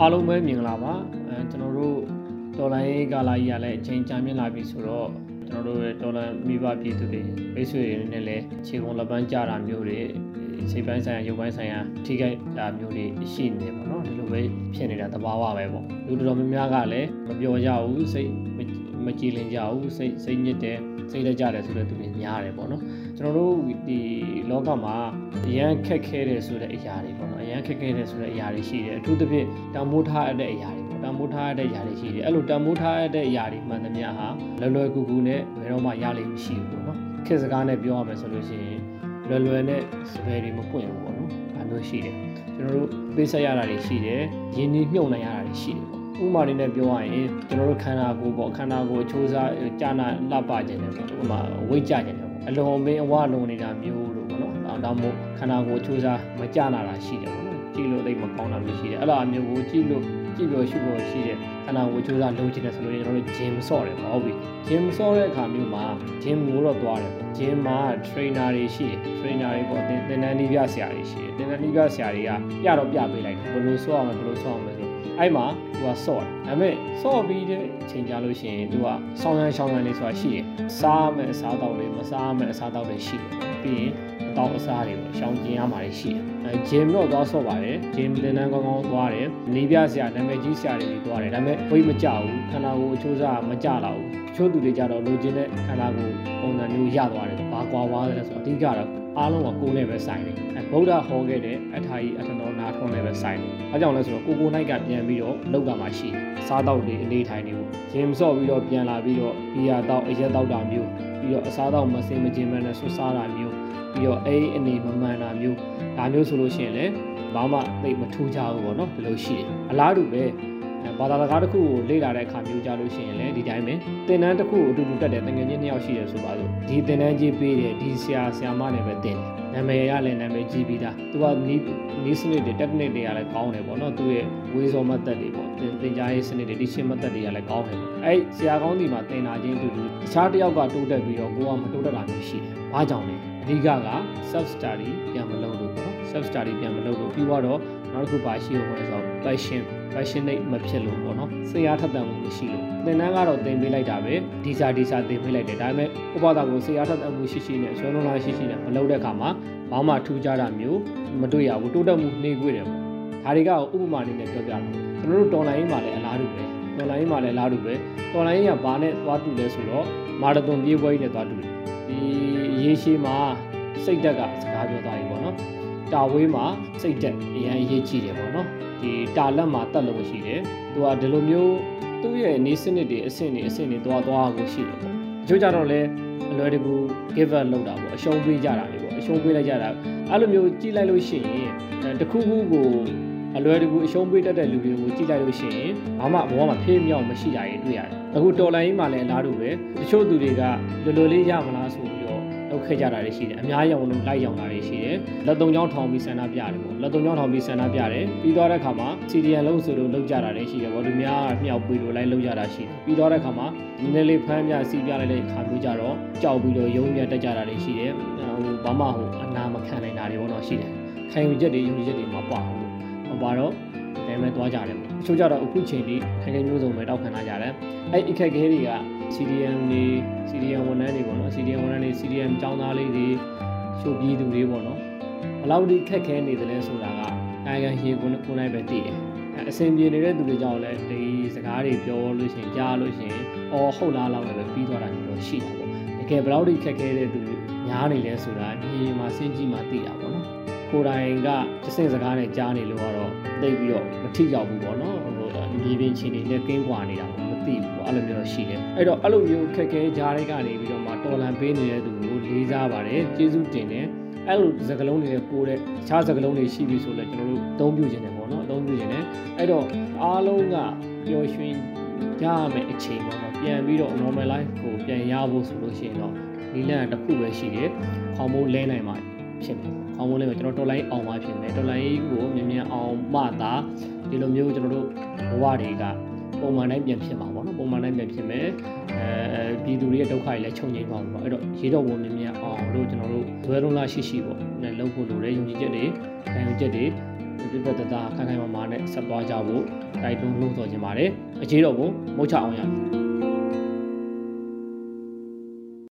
အားလုံးပဲမြင်လာပါအဲကျွန်တော်တို့ဒေါ်လာရေးကာလာကြီးကလည်းအချိန်ကြာမြင့်လာပြီဆိုတော့ကျွန်တော်တို့ရဲ့ဒေါ်လာမိဘပြည်သူတွေမိတ်ဆွေတွေနဲ့လည်းခြေကုံလက်ပန်းကြတာမျိုးတွေစိတ်ပိုင်းဆိုင်ရာရုပ်ပိုင်းဆိုင်ရာထိခိုက်တာမျိုးတွေရှိနေတယ်ပေါ့နော်ဒီလိုပဲဖြစ်နေတာသဘာဝပဲပေါ့လူတော်များများကလည်းမပြောကြဘူးစိတ်မ ကြည်လင်ကြဘူးစိတ်စိတ်ညစ်တယ်စိတ်လက်ကြတယ်ဆိုတဲ့သူတွေများတယ်ပေါ့နော်ကျွန်တော်တို့ဒီလောကမှာအရန်ခက်ခဲတယ်ဆိုတဲ့အရာတွေပေါ့နော်အရန်ခက်ခဲတယ်ဆိုတဲ့အရာတွေရှိတယ်အထူးသဖြင့်တံမိုးထားတဲ့အရာတွေပေါ့တံမိုးထားတဲ့အရာတွေရှိတယ်အဲ့လိုတံမိုးထားတဲ့အရာတွေမှန်သမျှဟာလွယ်လွယ်ကူကူနဲ့ဘယ်တော့မှရလိမ့်မရှိဘူးပေါ့နော်ခေတ်စကားနဲ့ပြောရမယ်ဆိုလို့ရှိရင်လွယ်လွယ်နဲ့စပယ်တွေမပွင့်ဘူးပေါ့နော်ဒါမျိုးရှိတယ်ကျွန်တော်တို့ပေးဆက်ရတာတွေရှိတယ်ရင်းနှီးမြုပ်နှံရတာတွေရှိတယ် ဥမာလေးနဲ့ပြောရရင်ကျွန်တော်တို့ခန္ဓာကိုယ်ပေါ့ခန္ဓာကိုယ်အချိုးစားကြာနာလှပခြင်းတယ်ပေါ့ဥမာဝိတ်ကြခြင်းတယ်ပေါ့အလုံးမင်းအဝလုံးနေတာမျိုးလို့ပေါ့နော်ဒါမှမဟုတ်ခန္ဓာကိုယ်အချိုးစားမကြနာတာရှိတယ်ပေါ့နော်ကြည့်လို့သိမကောင်းတာမျိုးရှိတယ်အဲ့လိုအမျိုးကိုကြည့်လို့ကြည့်လို့ရှုလို့ရှိတဲ့ခန္ဓာကိုယ်အချိုးစားလုံးချင်တယ်ဆိုလို့ကျွန်တော်တို့ gym ဆော့တယ်ပေါ့ဟုတ်ပြီ gym ဆော့တဲ့အခါမျိုးမှာ gym ကိုတော့သွားတယ်ပေါ့ gym မှာ trainer တွေရှိတယ် trainer တွေပေါ့သင်တန်းနီးပြဆရာတွေရှိတယ်သင်တန်းနီးပြဆရာတွေကပြတော့ပြပေးလိုက်တယ်ဘယ်လိုဆော့အောင်ဘယ်လိုဆော့အောင်လဲဆို အဲ့မှာသူကဆော့တယ်ဒါပေမဲ့ဆော့ပြီးတဲ့အချိန်ကြာလို့ရှိရင်သူကဆောင်းရမ်းရှောင်းရမ်းလေးဆိုတာရှိတယ်စားမယ်အစားတောက်လေးမစားမယ်အစားတောက်လေးရှိတယ်ပြီးရင်အ တောက်အစားတွေပေါ့ရှောင်းကျင်ရမှာရှိတယ်အဲဂျင်တော့သွားဆော့ပါတယ်ဂျင်တင်တန်းကောင်းကောင်းသွားတယ်နေပြဆရာနာမည်ကြီးဆရာတွေသွားတယ်ဒါပေမဲ့ဝိတ်မကြဘူးခန္ဓာကိုယ်အချိုးစားမကြတော့ဘူးချို့သူတွေကြတော့လိုချင်တဲ့ခန္ဓာကိုယ်ပုံစံမျိုးရသွားတယ်ဘာကွာသွားတယ်ဆိုတော့အဓိကတော့အားလုံးကကိုယ်နဲ့ပဲဆိုင်တယ်အဲဗုဒ္ဓဟောခဲ့တဲ့အထာကြီးအထနောနာထွန်းနဲ့ပဲဆိုင်တယ်အဲကြောင့်လဲဆိုတော့ကိုကိုနိုင်ကပြန်ပြီးတော့လောက်ကမှရှိတယ်စားတော့တွေအနေထိုင်နေဖို့ဂျင်ဆော့ပြီးတော့ပြန်လာပြီးတော့ဘီယာတော့အရက်တော့တာမျိုး ပြီးတော့အစားတော့မစင်မကျင်မနဲ့ဆွစားတာမျိုးပြီးတော့အဲ့ဒီအနေမမှန်တာမျိုးဒါမျိုးဆိုလို့ရှိရင်လည်းဘာမှသိမထူးကြဘူးပေါ့နော်ဒီလိုရှိတယ်အလားတူပဲဘာသာစကားတစ်ခုကိုလေ့လာတဲ့အခါမျိုးကြလို့ရှိရင်လည်းဒီတိုင်းပဲသင်တန်းတစ်ခုကိုအတူတူတက်တယ်တငယ်ချင်းနှစ်ယောက်ရှိတယ်ဆိုပါစို့ဒီသင်တန်းကြီးပေးတယ်ဒီဆရာဆရာမနဲ့ပဲသင်တယ် နာမည်ရလည်းနာမည်ကြီးပြီးသားသူကနီးနီးစနစ်တွေ technique တွေကလည်းကောင်းတယ်ပေါ့နော်သူရဲ့ဝေးစောမတ်သက်တွေပေါ့သင်ကြားရေးစနစ်တွေ teaching method တွေကလည်းကောင်းတယ်ပေါ့အဲ့ဆရာကောင်းဒီမှာသင်တာချင်းအတူတူတခြားတစ်ယောက်ကတိုးတက်ပြီးတော့ကိုကမတိုးတက်တာမျိုးရှိတယ်ဘာကြောင့်လဲအဓိကက self study ပြန်မလုပ်လို့ပေါ့နော် self study ပြန်မလုပ်လို့ပြီးတော့ နောက်တစ်ခုပါရှိလို့ဆိုတော့ passion passionate မဖြစ်လို့ပေါ့နော်စိတ်အားထက်သန်မှုမရှိလို့သင်တန်းကတော့သင်ပေးလိုက်တာပဲဒီစာဒီစာသင်ပေးလိုက်တယ်ဒါပေမဲ့ဥပဒါကိုစိတ်အားထက်သန်မှုရှိရှိနဲ့ဆွဲလုံးလားရှိရှိနဲ့မလုပ်တဲ့အခါမှာဘာမှထူးခြားတာမျိုးမတွေ့ရဘူးတိုးတက်မှုနှေးကွေးတယ်ပေါ့ဒါတွေကဥပမာအနေနဲ့ပြောပြတာကျွန်တော်တို့တော်လိုင်းမှာလည်းအလားတူပဲတော်လိုင်းမှာလည်းအလားတူပဲတော်လိုင်းကဘာနဲ့သွားတူလဲဆိုတော့မာရသွန်ပြေးပွဲကြီးနဲ့သွားတူတယ်ဒီရေရှည်မှာစိတ်တက်ကစကားပြောသွားပြီပေါ့နော် တာဝေးမှာစိတ်တက်အရင်ရေးကြည့်တယ်ပေါ့နော်ဒီတာလက်မှာတက်လို့ရှိတယ်သူကဒီလိုမျိုးသူ့ရဲ့နေစနစ်တွေအဆင့်တွေအဆင့်တွေသွားသွားကိုရှိတယ်ပေါ့တချို့ကြတော့လဲအလွယ်တကူ give up လုပ်တာပေါ့အရှုံးပေးကြတာလေပေါ့အရှုံးပေးလိုက်ကြတာအဲ့လိုမျိုးကြည့်လိုက်လို့ရှိရင်တခုခုကိုအလွယ်တကူအရှုံးပေးတတ်တဲ့လူတွေကိုကြည့်လိုက်လို့ရှိရင်ဘာမှဘောမှာဖေးမြောက်မရှိတာတွေတွေ့ရတယ်အခုတော်လိုင်းကြီးမှာလည်းအလားတူပဲတချို့သူတွေကလွယ်လွယ်လေးရမလားဆိုပြီးတော့ လုပ်ခဲ့ကြတာတွေရှိတယ်အများရောင်လို့လိုက်ရောင်တာတွေရှိတယ်လက်သုံးချောင်းထောင်ပြီးဆန္ဒပြတယ်ပေါ့လက်သုံးချောင်းထောင်ပြီးဆန္ဒပြတယ်ပြီးတော့တဲ့အခါမှာ CDN လုံးဆိုလို့လုပ်ကြတာတွေရှိတယ်ပေါ့လူများမြောက်ပြီးလို့လိုက်လုပ်ကြတာရှိတယ်ပြီးတော့တဲ့အခါမှာနည်းနည်းလေးဖမ်းပြစီပြလိုက်တဲ့အခါမျိုးကြတော့ကြောက်ပြီးတော့ရုံးမြတက်ကြတာတွေရှိတယ်ဟိုဘာမှဟိုအနာမခံနိုင်တာတွေပေါ့နော်ရှိတယ်ခံယူချက်တွေယုံကြည်ချက်တွေမပါဘူးမပါတော့ဒါမဲ့သွားကြတယ်ပေါ့တချို့ကြတော့အခုချိန်ထိခိုင်ခိုင်မျိုးစုံပဲတောက်ခံလာကြတယ်အဲ့အခက်အခဲတွေက CDM တွေ CDM ဝန်ထမ်းတွေပေါ့နော် CDM ဝန်ထမ်းတွေ CDM ចောင်းသားလေးတွေရှို့ပြီးသူတွေပေါ့နော်ဘလောက်ဒီခက်ခဲနေတယ်လဲဆိုတာကနိုင်ငံရေကိုကိုနိုင်ပဲသိတယ်အဆင်ပြေနေတဲ့သူတွေကြောင့်လည်းဒီစကားတွေပြောလို့ရှိရင်ကြားလို့ရှိရင်အော်ဟုတ်လားလောက်လည်းပဲပြီးသွားတာမျိုးတော့ရှိတာပေါ့တကယ်ဘလောက်ဒီခက်ခဲတဲ့သူတွေများနေလဲဆိုတာဒီမှာစဉ်းကြည့်မှသိတာပေါ့နော်ကိုယ်တိုင်ကတဆင့်စကားနဲ့ကြားနေလို့ကတော့သိပြီးတော့မထိရောက်ဘူးပေါ့နော်ဟိုမြေပြင်ချင်းတွေနဲ့ကင်းကွာနေတာပေါ့မ သိဘူးပေါ့အဲ့လိုမျိုးရှိတယ်အဲ့တော့အဲ့လိုမျိုးခက်ခဲကြားတွေကနေပြီးတော့မှတော်လန်ပေးနေတဲ့သူကိုလေးစားပါတယ်ကျေးဇူးတင်တယ်အဲ့လိုစကလုံးတွေပိုးတဲ့တခြားစကလုံးတွေရှိပြီဆိုလဲကျွန်တော်တို့အသုံးပြုခြင်းတယ်ပေါ့နော်အသုံးပြုခြင်းတယ်အဲ့တော့အားလုံးကပျော်ရွှင်ရမယ်အချိန်ပေါ့နော်ပြန်ပြီးတော့ normal life ကိုပြန်ရဖို့ဆိုလို့ရှိရင်တော့ဒီလန့်တစ်ခုပဲရှိတယ်ခေါင်းမိုးလဲနိုင်မှာဖြစ်မယ်ခေါင်းမိုးလဲမှာကျွန်တော်တော်လိုင်းအောင်မှဖြစ်မယ်တော်လိုင်းကိုမြင်မြန်အောင်မှသာဒီလိုမျိုးကျွန်တော်တို့ဘဝတွေက ပုံမှန်တိုင်းပြန်ဖြစ်မှာပေါ့နော်ပုံမှန်တိုင်းပြန်ဖြစ်မယ်အဲပြည်သူတွေရဲ့ဒုက္ခတွေလည်းချုပ်ငြိမ်းပါဘူးပေါ့အဲ့တော့ရေတော့ဝင်မြင်မြန်အောင်လို့ကျွန်တော်တို့ဇွဲလုံးလားရှိရှိပေါ့နဲ့လုပ်ဖို့လိုတယ်ယုံကြည်ချက်တွေခံယူချက်တွေပြပြတသားခိုင်ခိုင်မာမာနဲ့ဆက်သွားကြဖို့တိုက်တွန်းလို့ဆိုချင်ပါတယ်အခြေတော်ကိုမုတ်ချအောင်ရ